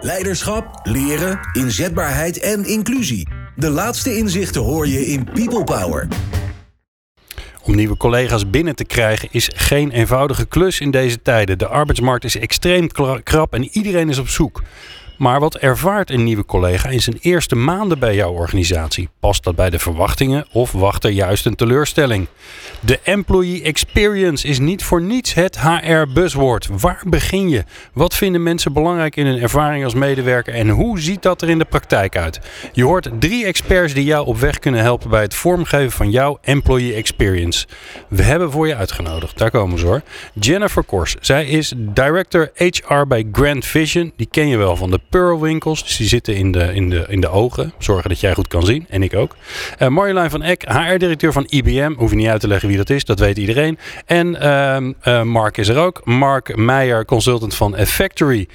Leiderschap, leren, inzetbaarheid en inclusie. De laatste inzichten hoor je in People Power. Om nieuwe collega's binnen te krijgen is geen eenvoudige klus in deze tijden. De arbeidsmarkt is extreem krap en iedereen is op zoek. Maar wat ervaart een nieuwe collega in zijn eerste maanden bij jouw organisatie? Past dat bij de verwachtingen of wacht er juist een teleurstelling? De employee experience is niet voor niets het HR-buzzwoord. Waar begin je? Wat vinden mensen belangrijk in hun ervaring als medewerker en hoe ziet dat er in de praktijk uit? Je hoort drie experts die jou op weg kunnen helpen bij het vormgeven van jouw employee experience. We hebben voor je uitgenodigd. Daar komen ze hoor. Jennifer Kors. Zij is director HR bij Grand Vision. Die ken je wel van de Pearl-winkels. Dus die zitten in de, in, de, in de ogen. Zorgen dat jij goed kan zien. En ik ook. Uh, Marjolein van Eck, HR-directeur van IBM. Hoef je niet uit te leggen wie dat is. Dat weet iedereen. En uh, Mark is er ook. Mark Meijer, consultant van Factory.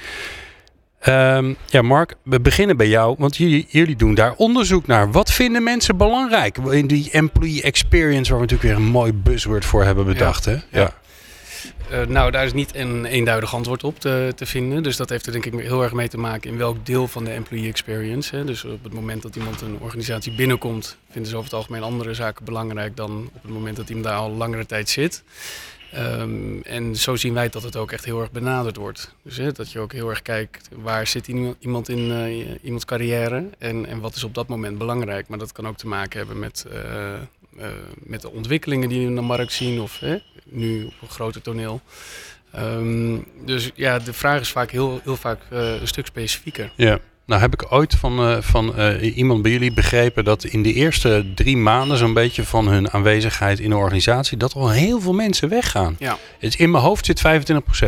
Um, ja, Mark, we beginnen bij jou, want jullie, jullie doen daar onderzoek naar. Wat vinden mensen belangrijk in die employee experience, waar we natuurlijk weer een mooi buzzword voor hebben bedacht? Hè? ja. Uh, nou, daar is niet een eenduidig antwoord op te, te, vinden. Dus dat heeft er denk ik heel erg mee te maken in welk deel van de employee experience. Hè. Dus op het moment dat iemand een organisatie binnenkomt, vinden ze over het algemeen andere zaken belangrijk dan op het moment dat iemand daar al langere tijd zit. Um, en zo zien wij dat het ook echt heel erg benaderd wordt. Dus hè, dat je ook heel erg kijkt waar zit iemand in uh, iemands carrière en, en wat is op dat moment belangrijk. Maar dat kan ook te maken hebben met, uh, met de ontwikkelingen die we in de markt zien of hè, nu op een groter toneel. Um, dus ja, de vraag is vaak heel, heel vaak een stuk specifieker. Ja. Nou heb ik ooit van, uh, van uh, iemand bij jullie begrepen dat in de eerste drie maanden zo'n beetje van hun aanwezigheid in de organisatie, dat al heel veel mensen weggaan. Ja. Het, in mijn hoofd zit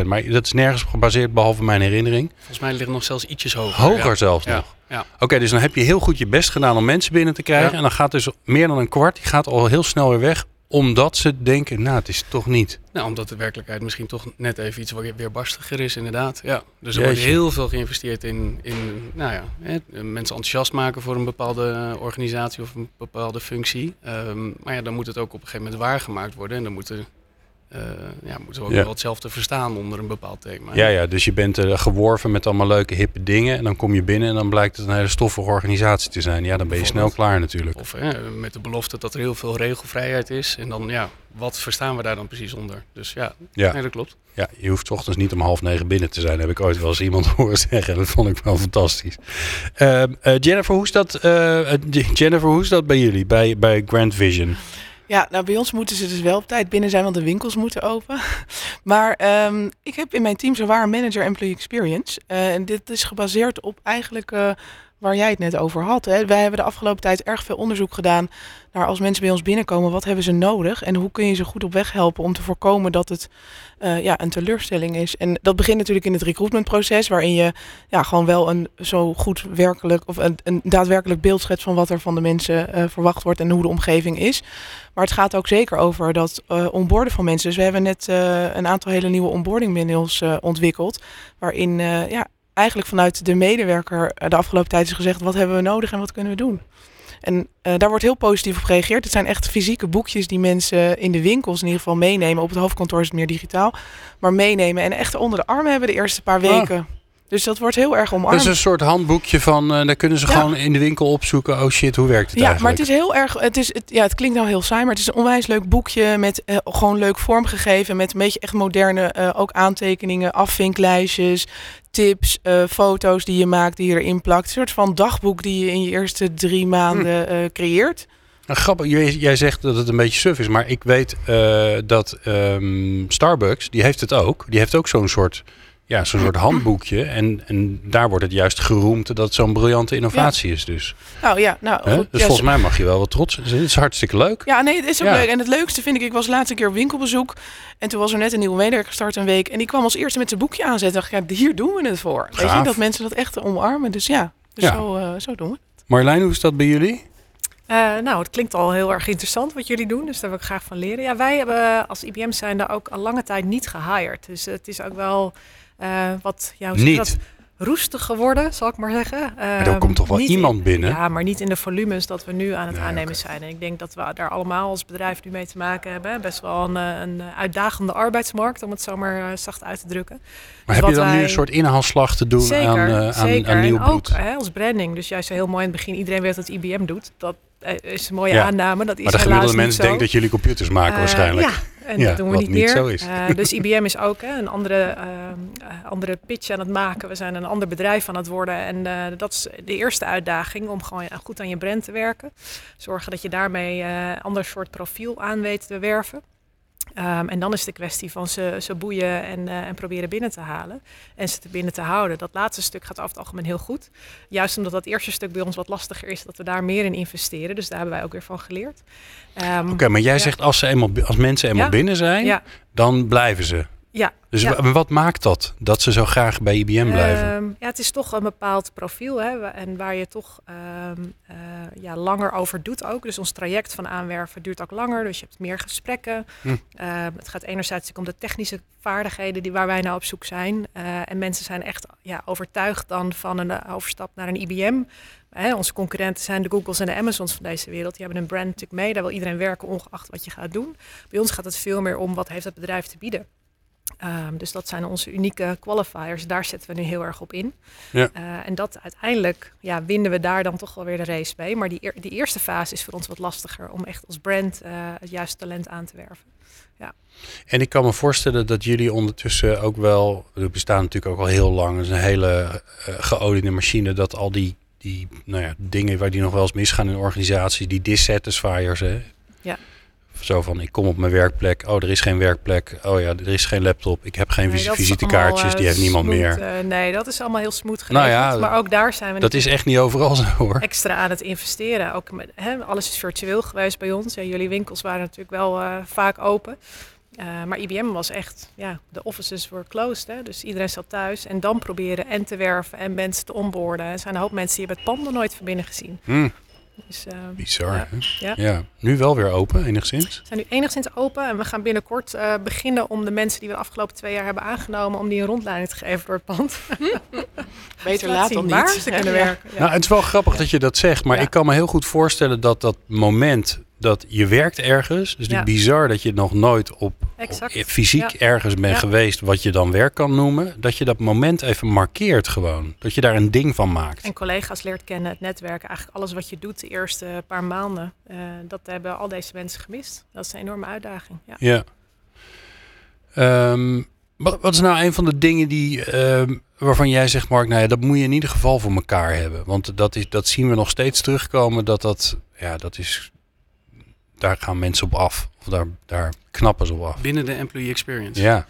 25%, maar dat is nergens gebaseerd behalve mijn herinnering. Volgens mij ligt het nog zelfs ietsjes hoger. Hoger zelfs ja. nog. Ja. Oké, dus dan heb je heel goed je best gedaan om mensen binnen te krijgen. En dan gaat dus meer dan een kwart, die gaat al heel snel weer weg omdat ze denken, nou, het is toch niet. Nou, omdat de werkelijkheid misschien toch net even iets weer barstiger is, inderdaad. Ja. Dus er wordt heel veel geïnvesteerd in, in nou ja, hè, mensen enthousiast maken voor een bepaalde organisatie of een bepaalde functie. Um, maar ja, dan moet het ook op een gegeven moment waargemaakt worden. En dan moeten uh, ja, moeten we ook wel hetzelfde verstaan onder een bepaald thema. Ja, ja dus je bent uh, geworven met allemaal leuke hippe dingen. En dan kom je binnen en dan blijkt het een hele stoffige organisatie te zijn. Ja, dan ben je snel klaar natuurlijk. Of met de belofte dat er heel veel regelvrijheid is. En dan, ja, wat verstaan we daar dan precies onder? Dus ja, ja. Nee, dat klopt. Ja, je hoeft ochtends niet om half negen binnen te zijn. heb ik ooit wel eens iemand horen zeggen. Dat vond ik wel fantastisch. Uh, Jennifer, hoe is dat, Jennifer, hoe is dat bij jullie, bij, bij Grand Vision? Ja, nou bij ons moeten ze dus wel op tijd binnen zijn, want de winkels moeten open. Maar um, ik heb in mijn team zowaar een manager employee experience. Uh, en dit is gebaseerd op eigenlijk uh, waar jij het net over had. Hè. Wij hebben de afgelopen tijd erg veel onderzoek gedaan naar als mensen bij ons binnenkomen, wat hebben ze nodig en hoe kun je ze goed op weg helpen om te voorkomen dat het uh, ja, een teleurstelling is. En dat begint natuurlijk in het recruitmentproces, waarin je ja, gewoon wel een zo goed werkelijk of een, een daadwerkelijk beeld schetst van wat er van de mensen uh, verwacht wordt en hoe de omgeving is. Maar het gaat ook zeker over dat uh, van mensen. Dus we hebben net een aantal hele nieuwe onboarding manuals ontwikkeld, waarin ja, eigenlijk vanuit de medewerker de afgelopen tijd is gezegd: wat hebben we nodig en wat kunnen we doen? En uh, daar wordt heel positief op gereageerd. Het zijn echt fysieke boekjes die mensen in de winkels in ieder geval meenemen. Op het hoofdkantoor is het meer digitaal. Maar meenemen en echt onder de armen hebben de eerste paar ah. Dus dat wordt heel erg omarmd. Dat is een soort handboekje van, uh, daar kunnen ze gewoon in de winkel opzoeken. Oh shit, hoe werkt het ja, eigenlijk? Ja, maar het is heel erg, het, is, het, ja, het klinkt nou heel saai, maar het is een onwijs leuk boekje met uh, gewoon leuk vormgegeven. Met een beetje echt moderne, uh, ook aantekeningen, afvinklijstjes, tips, foto's die je maakt, die je erin plakt. Een soort van dagboek die je in je eerste drie maanden hm. creëert. Nou, grappig, jij, jij, zegt dat het een beetje suf is, maar ik weet dat um, Starbucks, die heeft het ook. Die heeft ook zo'n soort ja, zo'n soort handboekje. En, en daar wordt het juist geroemd dat het zo'n briljante innovatie is. Dus, nou ja, nou, goed, dus volgens mij mag je wel wat trots zijn. Het is hartstikke leuk. Ja, nee, het is ook leuk. En het leukste vind ik, ik was laatste keer op winkelbezoek. En toen was er net een nieuwe medewerker gestart een week. En die kwam als eerte met zijn boekje aanzetten. dacht ik, ja, hier doen we het voor. Weet je, dat mensen dat echt omarmen. Dus ja, dus Zo, uh, zo doen we het. Marjolein, hoe is dat bij jullie? Uh, nou, het klinkt al heel erg interessant wat jullie doen, dus daar wil ik graag van leren. Ja, wij hebben als IBM zijn daar ook al lange tijd niet gehired. Dus het is ook wel uh, wat jouw niet. roestig geworden, zal ik maar zeggen. Maar er Ehm, komt toch wel iemand in- binnen? Ja, maar niet in de volumes dat we nu aan het Nee, aannemen zijn. En ik denk dat we daar allemaal als bedrijf nu mee te maken hebben. Best wel een, eh, een uitdagende arbeidsmarkt, om het zo maar eh, zacht uit te drukken. Maar Dus heb je dan nu een soort inhaalslag te doen zeker, aan, eh, aan, zeker. aan nieuw bloed? ook hè, als branding. Dus juist heel mooi in het begin, iedereen weet wat IBM doet. Dat eh, is een mooie Ja. aanname. Dat is maar de gemiddelde niet mens zo. denkt dat jullie computers maken Eh, waarschijnlijk. Ja, en Ja, dat doen we niet niet meer. zo is. Eh, dus IBM is ook hè, een andere, eh, andere pitch aan het maken. We zijn een ander bedrijf aan het worden. En eh, dat is de eerste uitdaging om gewoon goed aan je brand te werken. Zorgen dat je daarmee eh, een ander soort profiel aan weet te werven. Ehm, en dan is de kwestie van ze, ze boeien en, eh, en proberen binnen te halen. En ze te binnen te houden. Dat laatste stuk gaat over het algemeen heel goed. Juist omdat dat eerste stuk bij ons wat lastiger is, dat we daar meer in investeren. Dus daar hebben wij ook weer van geleerd. Ehm, Oké, maar jij ja. zegt als, ze eenmaal, als mensen eenmaal Ja. binnen zijn, Ja, dan blijven ze. Ja. Dus Ja. wat maakt dat? Dat ze zo graag bij IBM blijven? Ehm, ja, het is toch een bepaald profiel hè, en waar je toch ehm, eh, ja, langer over doet ook. Dus ons traject van aanwerven duurt ook langer, dus je hebt meer gesprekken. Hm. Ehm, het gaat enerzijds om de technische vaardigheden die, waar wij nou op zoek zijn. Eh, en mensen zijn echt ja, overtuigd dan van een eh, overstap naar een IBM. Hè, onze concurrenten zijn de Googles en de Amazons van deze wereld. Die hebben een brand natuurlijk mee, daar wil iedereen werken ongeacht wat je gaat doen. Bij ons gaat het veel meer om wat heeft het bedrijf te bieden. Ehm, dus dat zijn onze unieke qualifiers. Daar zetten we nu heel erg op in. Ja. Eh, en dat uiteindelijk ja, winnen we daar dan toch wel weer de race mee. Maar die, eer- die eerste fase is voor ons wat lastiger om echt als brand eh, het juiste talent aan te werven. En ik kan me voorstellen dat jullie ondertussen ook wel, we bestaan natuurlijk ook al heel lang, het is een hele eh geoliede machine, dat al die, die nou ja, dingen waar die nog wel eens misgaan in organisaties, die dissatisfiers, hè? Ja. Zo van, ik kom op mijn werkplek, oh, er is geen werkplek, oh ja, er is geen laptop, ik heb geen Nee, visitekaartjes, allemaal, die eh, heeft niemand smooth, meer. eh, nee, dat is allemaal heel smooth Nou ja, maar ook daar zijn we Dat is echt niet overal zo hoor. extra aan het investeren. Ook met, hè, alles is virtueel geweest bij ons. Ja, jullie winkels waren natuurlijk wel eh, vaak open. Eh, maar IBM was echt, ja, de offices were closed. Hè, dus iedereen zat thuis. En dan proberen en te werven en mensen te onboorden. Er zijn een hoop mensen die hebben het pand nog nooit van binnen gezien. Hm, Dus eh, bizar. Ja. hè? Ja. ja, nu wel weer open enigszins. we zijn nu enigszins open. En we gaan binnenkort eh, beginnen om de mensen die we de afgelopen twee jaar hebben aangenomen... om die een rondleiding te geven door het pand. Beter Laat laat dan waar niet. ze kunnen Ja. werken. Ja. Nou, het is wel grappig dat je dat zegt, maar Ja. ik kan me heel goed voorstellen dat dat moment dat je werkt ergens, dus Ja. bizar dat je nog nooit op, op- fysiek Ja. ergens bent Ja. geweest wat je dan werk kan noemen, dat je dat moment even markeert gewoon, dat je daar een ding van maakt. En collega's leert kennen, het netwerken. Eigenlijk alles wat je doet de eerste paar maanden. eh, dat hebben al deze mensen gemist. Dat is een enorme uitdaging. Ja. Ja. Ehm, wat, wat is nou een van de dingen die, ehm, waarvan jij zegt, Mark, nou ja, dat moet je in ieder geval voor elkaar hebben. Want dat, is, dat zien we nog steeds terugkomen, dat dat, ja, dat is, daar gaan mensen op af. Of daar, daar knappen ze op af. Binnen de employee experience. Ja,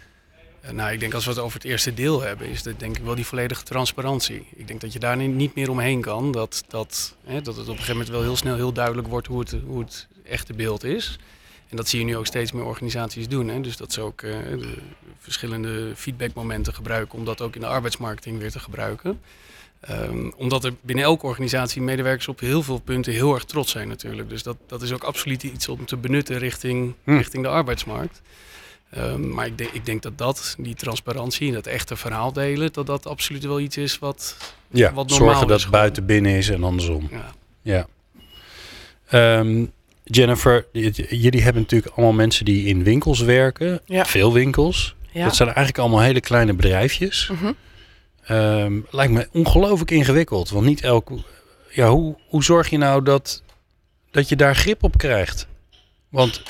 Eh, Nou, ik denk als we het over het eerste deel hebben, is dat denk ik wel die volledige transparantie. Ik denk dat je daar ni- niet meer omheen kan. Dat, dat, hè, dat het op een gegeven moment wel heel snel heel duidelijk wordt hoe het, hoe het echte beeld is. En dat zie je nu ook steeds meer organisaties doen. Hè. Dus dat ze ook eh, de verschillende feedbackmomenten gebruiken om dat ook in de arbeidsmarketing weer te gebruiken. Ehm, omdat er binnen elke organisatie medewerkers op heel veel punten heel erg trots zijn natuurlijk. Dus dat, dat is ook absoluut iets om te benutten richting, Hm. richting de arbeidsmarkt. Ehm, maar ik denk, ik denk dat dat, die transparantie en dat echte verhaal delen, dat dat absoluut wel iets is wat... ja. Wat normaal zorgen dat is het gewoon. buiten binnen is en andersom. Ja, Ja. Ehm, Jennifer, jullie hebben natuurlijk allemaal mensen die in winkels werken. Ja. Veel winkels. Ja. Dat zijn eigenlijk allemaal hele kleine bedrijfjes. Mhm. Ehm, lijkt me ongelooflijk ingewikkeld. Want niet elk. Ja, hoe, hoe zorg je nou dat, dat je daar grip op krijgt? Want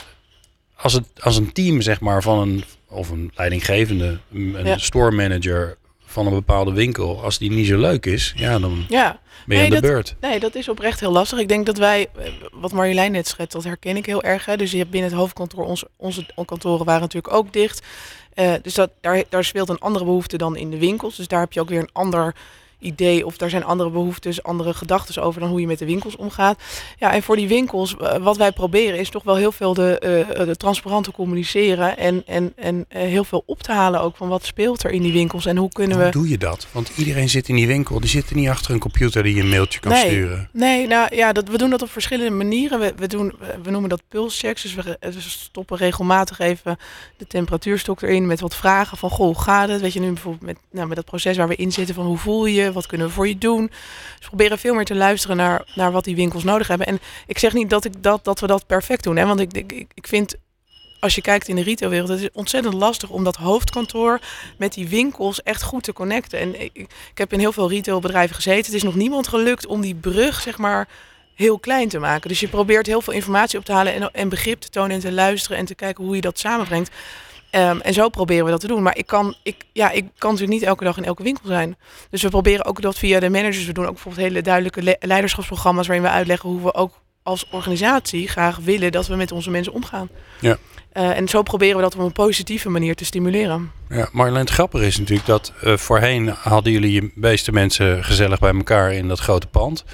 als, het, als een team, zeg maar, van een. of een leidinggevende, een Ja. store manager van een bepaalde winkel. als die niet zo leuk is, ja, dan Ja, ben je Nee, aan de dat- beurt. nee, dat is oprecht heel lastig. Ik denk dat wij, eh, wat Marjolein net schetst, dat herken ik heel erg. Hè. Dus je hebt binnen het hoofdkantoor, ons, onze kantoren waren natuurlijk ook dicht. Eh, dus dat, daar, daar speelt een andere behoefte dan in de winkels. Dus daar heb je ook weer een ander idee of daar zijn andere behoeftes, andere gedachten over dan hoe je met de winkels omgaat. Ja, en voor die winkels, wat wij proberen is toch wel heel veel de, uh, de transparante communiceren en, en, en heel veel op te halen ook van wat speelt er in die winkels en hoe kunnen we... Hoe doe je dat? Want iedereen zit in die winkel, die zit niet achter een computer die je een mailtje kan nee, sturen. Nee, nou ja, dat, we doen dat op verschillende manieren. We, we, doen, we noemen dat pulschecks, dus we, we stoppen regelmatig even de temperatuurstok erin met wat vragen van, goh, hoe gaat het? Weet je, nu bijvoorbeeld met, nou, met dat proces waar we in zitten van hoe voel je, wat kunnen we voor je doen? Dus proberen veel meer te luisteren naar, naar wat die winkels nodig hebben. En ik zeg niet dat, ik dat, dat we dat perfect doen, hè, want ik, ik, ik vind als je kijkt in de retailwereld, het is ontzettend lastig om dat hoofdkantoor met die winkels echt goed te connecten. En ik, ik heb in heel veel retailbedrijven gezeten. Het is nog niemand gelukt om die brug, zeg maar, heel klein te maken. Dus je probeert heel veel informatie op te halen en, en begrip te tonen en te luisteren en te kijken hoe je dat samenbrengt. Um, en zo proberen we dat te doen. Maar ik kan, ik, ja, ik kan natuurlijk niet elke dag in elke winkel zijn. Dus we proberen ook dat via de managers. We doen ook bijvoorbeeld hele duidelijke leiderschapsprogramma's waarin we uitleggen hoe we ook als organisatie graag willen dat we met onze mensen omgaan. Ja. Uh, en zo proberen we dat op een positieve manier te stimuleren. Ja, Marleen, het grappige is natuurlijk dat uh, voorheen hadden jullie je meeste mensen gezellig bij elkaar in dat grote pand.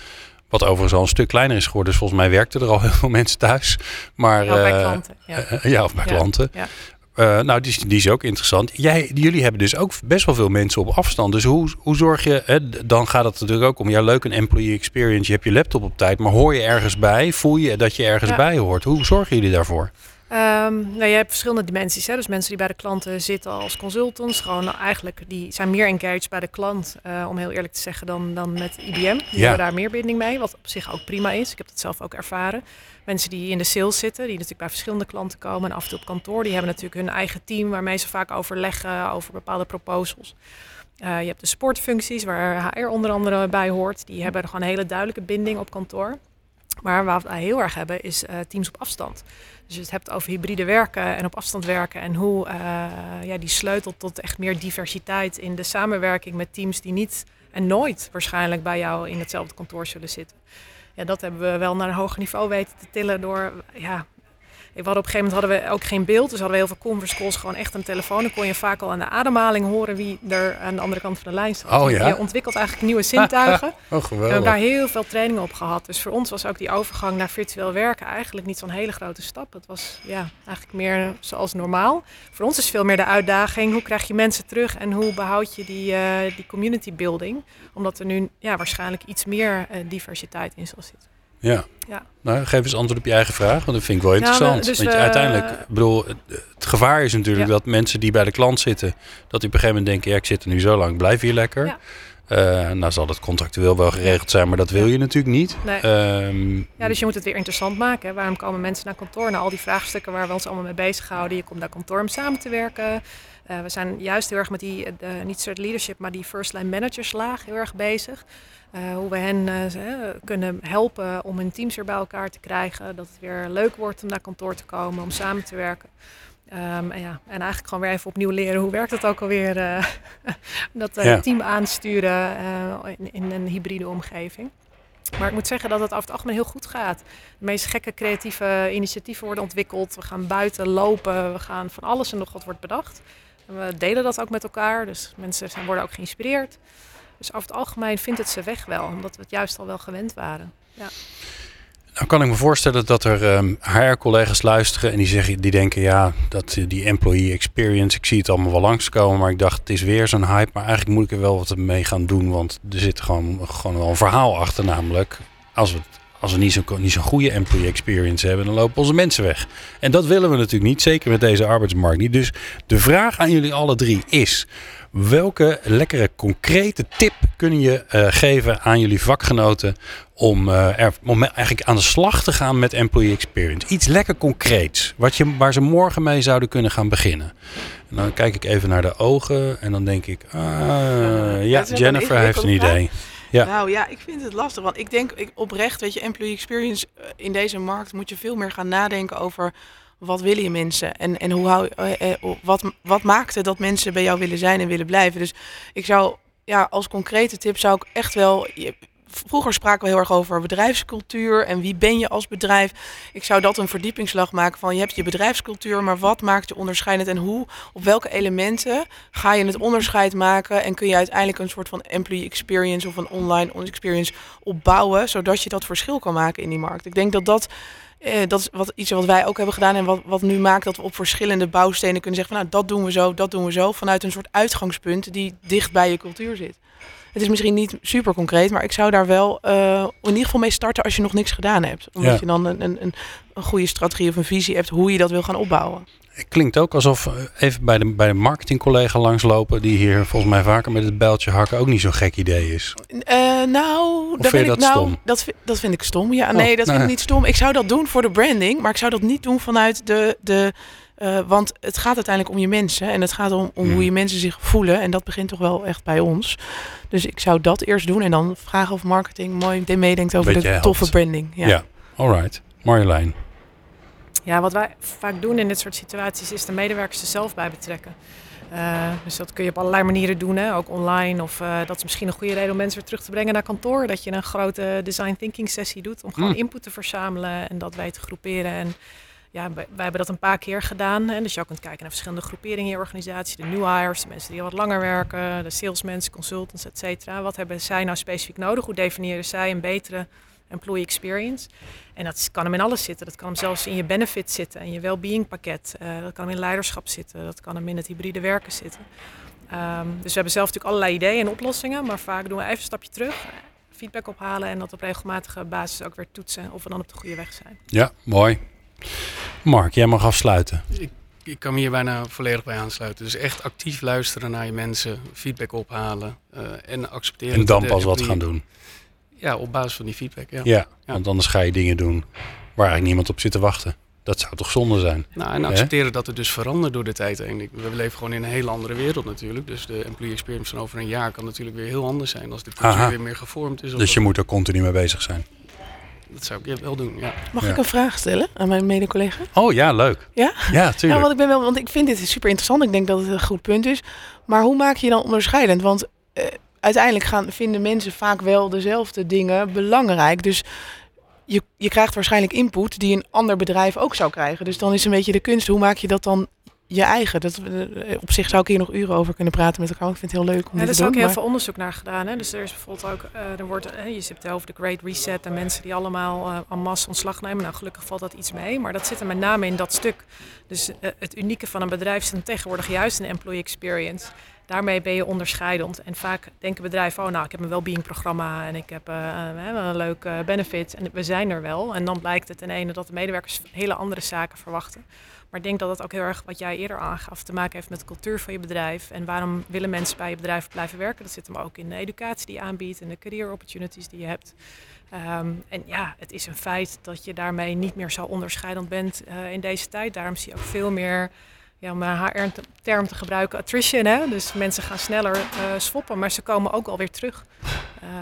Wat overigens al een stuk kleiner is geworden. Dus volgens mij werkten er al heel veel mensen thuis. Maar, ja, bij uh, klanten. Ja. ja, of bij ja, klanten. Uh, nou, die, die, is ook interessant. Jij, jullie hebben dus ook best wel veel mensen op afstand. Dus hoe, hoe zorg je, hè, dan gaat het natuurlijk ook om, ja leuk een employee experience, je hebt je laptop op tijd, maar hoor je ergens bij? Voel je dat je ergens bij hoort? Hoe zorgen jullie daarvoor? Um, nou, je hebt verschillende dimensies. Hè? Dus mensen die bij de klanten zitten als consultants, gewoon eigenlijk, die zijn meer engaged bij de klant, uh, om heel eerlijk te zeggen, dan, dan met IBM. Die ja. hebben daar meer binding mee, wat op zich ook prima is. Ik heb dat zelf ook ervaren. Mensen die in de sales zitten, die natuurlijk bij verschillende klanten komen en af en toe op kantoor, die hebben natuurlijk hun eigen team waarmee ze vaak overleggen over bepaalde proposals. Uh, je hebt de sportfuncties, waar HR onder andere bij hoort. Die hebben gewoon een hele duidelijke binding op kantoor. Maar wat wij heel erg hebben, is uh, teams op afstand. Dus je het hebt over hybride werken en op afstand werken. En hoe uh, ja, die sleutelt tot echt meer diversiteit in de samenwerking met teams die niet en nooit waarschijnlijk bij jou in hetzelfde kantoor zullen zitten. Ja, dat hebben we wel naar een hoger niveau weten te tillen door ja, op een gegeven moment hadden we ook geen beeld. Dus hadden we heel veel conference calls, gewoon echt een telefoon. Dan kon je vaak al aan de ademhaling horen wie er aan de andere kant van de lijn zat. Oh, ja? Je ontwikkelt eigenlijk nieuwe zintuigen. oh, geweldig. We hebben daar heel veel training op gehad. Dus voor ons was ook die overgang naar virtueel werken eigenlijk niet zo'n hele grote stap. Het was ja, eigenlijk meer zoals normaal. Voor ons is veel meer de uitdaging. Hoe krijg je mensen terug en hoe behoud je die, uh, die community building? Omdat er nu ja, waarschijnlijk iets meer uh, diversiteit in zal zitten. Ja. ja. Nou, geef eens antwoord op je eigen vraag, want dat vind ik wel interessant. Ja, dus want je, uiteindelijk, ik bedoel, het, gevaar is natuurlijk ja. dat mensen die bij de klant zitten, dat die op een gegeven moment denken, ja, ik zit er nu zo lang, blijf hier lekker. Uh, nou zal dat contractueel wel geregeld zijn, maar dat wil je natuurlijk niet. Nee. Um, ja, dus je moet het weer interessant maken. Hè? Waarom komen mensen naar kantoor? Naar al die vraagstukken waar we ons allemaal mee bezighouden. Je komt naar kantoor om samen te werken. Uh, we zijn juist heel erg met die, uh, niet cert leadership, maar die first line managerslaag heel erg bezig. Uh, hoe we hen kunnen helpen om hun teams weer bij elkaar te krijgen. Dat het weer leuk wordt om naar kantoor te komen, om samen te werken. Um, en, ja, en eigenlijk gewoon weer even opnieuw leren hoe werkt het ook alweer. Dat ja. team aansturen in, in, een hybride omgeving. Maar ik moet zeggen dat het over het algemeen heel goed gaat. De meest gekke creatieve initiatieven worden ontwikkeld. We gaan buiten lopen, we gaan van alles en nog wat wordt bedacht. We delen dat ook met elkaar, dus mensen zijn, worden ook geïnspireerd. Dus over het algemeen vindt het ze weg wel, omdat we het juist al wel gewend waren. Ja. Nou kan ik me voorstellen dat er um, HR-collega's luisteren en die, zeggen, die denken, ja, dat die employee experience, ik zie het allemaal wel langskomen, maar ik dacht, het is weer zo'n hype, maar eigenlijk moet ik er wel wat mee gaan doen, want er zit gewoon, gewoon wel een verhaal achter, namelijk, als we, als we niet zo'n niet zo'n goede employee experience hebben, dan lopen onze mensen weg. En dat willen we natuurlijk niet, zeker met deze arbeidsmarkt niet. Dus de vraag aan jullie alle drie is, Welke lekkere concrete tip kunnen je uh, geven aan jullie vakgenoten om, uh, er, om eigenlijk aan de slag te gaan met employee experience? Iets lekker concreets, wat je, waar ze morgen mee zouden kunnen gaan beginnen. En dan kijk ik even naar de ogen en dan denk ik, uh, ja, Jennifer heeft een idee. Nou ja, ik vind het lastig. Want ik denk ik, oprecht, weet je, employee experience in deze markt moet je veel meer gaan nadenken over wat willen je mensen en, en hoe hou, uh, uh, wat, wat maakte dat mensen bij jou willen zijn en willen blijven. Dus ik zou, ja, als concrete tip zou ik echt wel, vroeger spraken we heel erg over bedrijfscultuur en wie ben je als bedrijf. Ik zou dat een verdiepingsslag maken van je hebt je bedrijfscultuur, maar wat maakt je onderscheidend en hoe, op welke elementen ga je het onderscheid maken en kun je uiteindelijk een soort van employee experience of een online experience opbouwen, zodat je dat verschil kan maken in die markt. Ik denk dat dat eh, dat is wat, iets wat wij ook hebben gedaan en wat, wat nu maakt dat we op verschillende bouwstenen kunnen zeggen van nou dat doen we zo, dat doen we zo, vanuit een soort uitgangspunt die dicht bij je cultuur zit. Het is misschien niet super concreet, maar ik zou daar wel uh, in ieder geval mee starten als je nog niks gedaan hebt. Omdat je dan een, een, een goede strategie of een visie hebt hoe je dat wil gaan opbouwen. Het klinkt ook alsof eh, even bij de, bij de marketingcollega langslopen, die hier volgens mij vaker met het bijltje hakken, ook niet zo'n gek idee is. Uh, nou, dat vind ik, nou, stom? Dat, dat vind ik stom. Ja, nee, oh, dat vind ik niet stom. Ik zou dat doen voor de branding, maar ik zou dat niet doen vanuit de. de uh, want het gaat uiteindelijk om je mensen en het gaat om, om hoe hmm. je mensen zich voelen. En dat begint toch wel echt bij ons. Dus ik zou dat eerst doen en dan vragen of marketing mooi meedenkt over de toffe branding. Ja, ja. alright. Marjolein. Ja, wat wij vaak doen in dit soort situaties is de medewerkers er zelf bij betrekken. Uh, dus dat kun je op allerlei manieren doen, hè? ook online. Of uh, dat is misschien een goede reden om mensen weer terug te brengen naar kantoor. Dat je een grote design thinking sessie doet om gewoon mm. input te verzamelen en dat wij te groeperen. En ja, wij, hebben dat een paar keer gedaan. Hè? Dus je kunt kijken naar verschillende groeperingen in je organisatie. De new hires, de mensen die al wat langer werken, de salesmensen, consultants, et cetera. Wat hebben zij nou specifiek nodig? Hoe definiëren zij een betere employee experience. En dat kan hem in alles zitten. Dat kan hem zelfs in je benefit zitten en je well-being pakket. Uh, dat kan hem in leiderschap zitten. Dat kan hem in het hybride werken zitten. Um, dus we hebben zelf natuurlijk allerlei ideeën en oplossingen. Maar vaak doen we even een stapje terug. Feedback ophalen en dat op regelmatige basis ook weer toetsen of we dan op de goede weg zijn. Ja, mooi. Mark, jij mag afsluiten. Ik, ik kan me hier bijna volledig bij aansluiten. Dus echt actief luisteren naar je mensen, feedback ophalen uh, en accepteren. En dan pas wat gaan doen. Ja, op basis van die feedback. Ja. ja, want anders ga je dingen doen waar eigenlijk niemand op zit te wachten. Dat zou toch zonde zijn? Nou, en accepteren dat het dus verandert door de tijd heen. We leven gewoon in een hele andere wereld natuurlijk. Dus de employee experience van over een jaar kan natuurlijk weer heel anders zijn als de cultuur weer meer gevormd is. Dus je moet er continu mee bezig zijn. Dat zou ik wel doen, ja. Mag ik een vraag stellen aan mijn mede-collega? Oh ja, leuk. Ja? Ja, tuurlijk. Ja, want ik, ben wel, want ik vind dit super interessant. Ik denk dat het een goed punt is. Maar hoe maak je je dan onderscheidend? Want uh, uiteindelijk gaan, vinden mensen vaak wel dezelfde dingen belangrijk. Dus je, je krijgt waarschijnlijk input die een ander bedrijf ook zou krijgen. Dus dan is een beetje de kunst, hoe maak je dat dan je eigen. Dat, eh, op zich zou ik hier nog uren over kunnen praten met elkaar. Ik vind het heel leuk om ja, Er is ook heel veel onderzoek naar gedaan. Hè? Dus er is bijvoorbeeld ook, uh, er wordt, uh, je zit over de Great Reset en mensen die allemaal uh, en masse ontslag nemen. Nou, gelukkig valt dat iets mee. Maar dat zit er met name in dat stuk. Dus het unieke van een bedrijf is tegenwoordig juist een employee experience. Daarmee ben je onderscheidend. En vaak denken bedrijven, oh nou, ik heb een well-being programma en ik heb een leuk benefit en we zijn er wel. En dan blijkt het in ene dat de medewerkers hele andere zaken verwachten. Maar ik denk dat dat ook heel erg, wat jij eerder aangaf, te maken heeft met de cultuur van je bedrijf. En waarom willen mensen bij je bedrijf blijven werken? Dat zit hem ook in de educatie die je aanbiedt en de career opportunities die je hebt. Ehm, en ja, het is een feit dat je daarmee niet meer zo onderscheidend bent uh, in deze tijd. Daarom zie je ook veel meer, ja, om een HR-term te gebruiken, attrition. Hè? Dus mensen gaan sneller uh, swappen, maar ze komen ook alweer terug.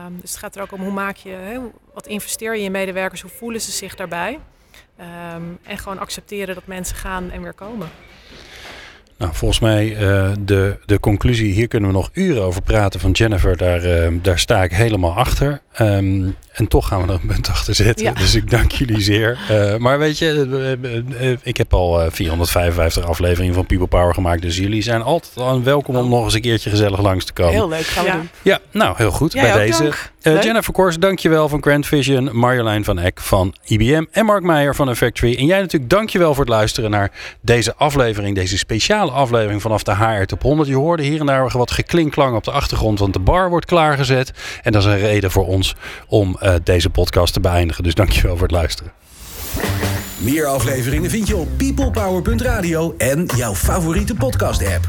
Um, dus het gaat er ook om hoe maak je, hè, wat investeer je in medewerkers, hoe voelen ze zich daarbij? Um, en gewoon accepteren dat mensen gaan en weer komen. Nou, volgens mij uh, de, de conclusie, hier kunnen we nog uren over praten van Jennifer, daar, uh, daar sta ik helemaal achter. Um, en toch gaan we er een punt achter zetten. Ja. Dus ik dank jullie zeer. Uh, maar weet je, ik heb al 455 afleveringen van People Power gemaakt. Dus jullie zijn altijd welkom om nog eens een keertje gezellig langs te komen. Heel leuk, gaan we ja. doen. Ja, nou heel goed. Jij bij deze. Uh, Jennifer Kors, dankjewel van Grand Vision. Marjolein van Eck van IBM. En Mark Meijer van Factory. En jij natuurlijk dankjewel voor het luisteren naar deze aflevering. Deze speciale aflevering vanaf de HR Top 100. Je hoorde hier en daar wat geklinklang op de achtergrond. Want de bar wordt klaargezet. En dat is een reden voor ons om uh, deze podcast te beëindigen. Dus dankjewel voor het luisteren. Meer afleveringen vind je op peoplepower.radio en jouw favoriete podcast app.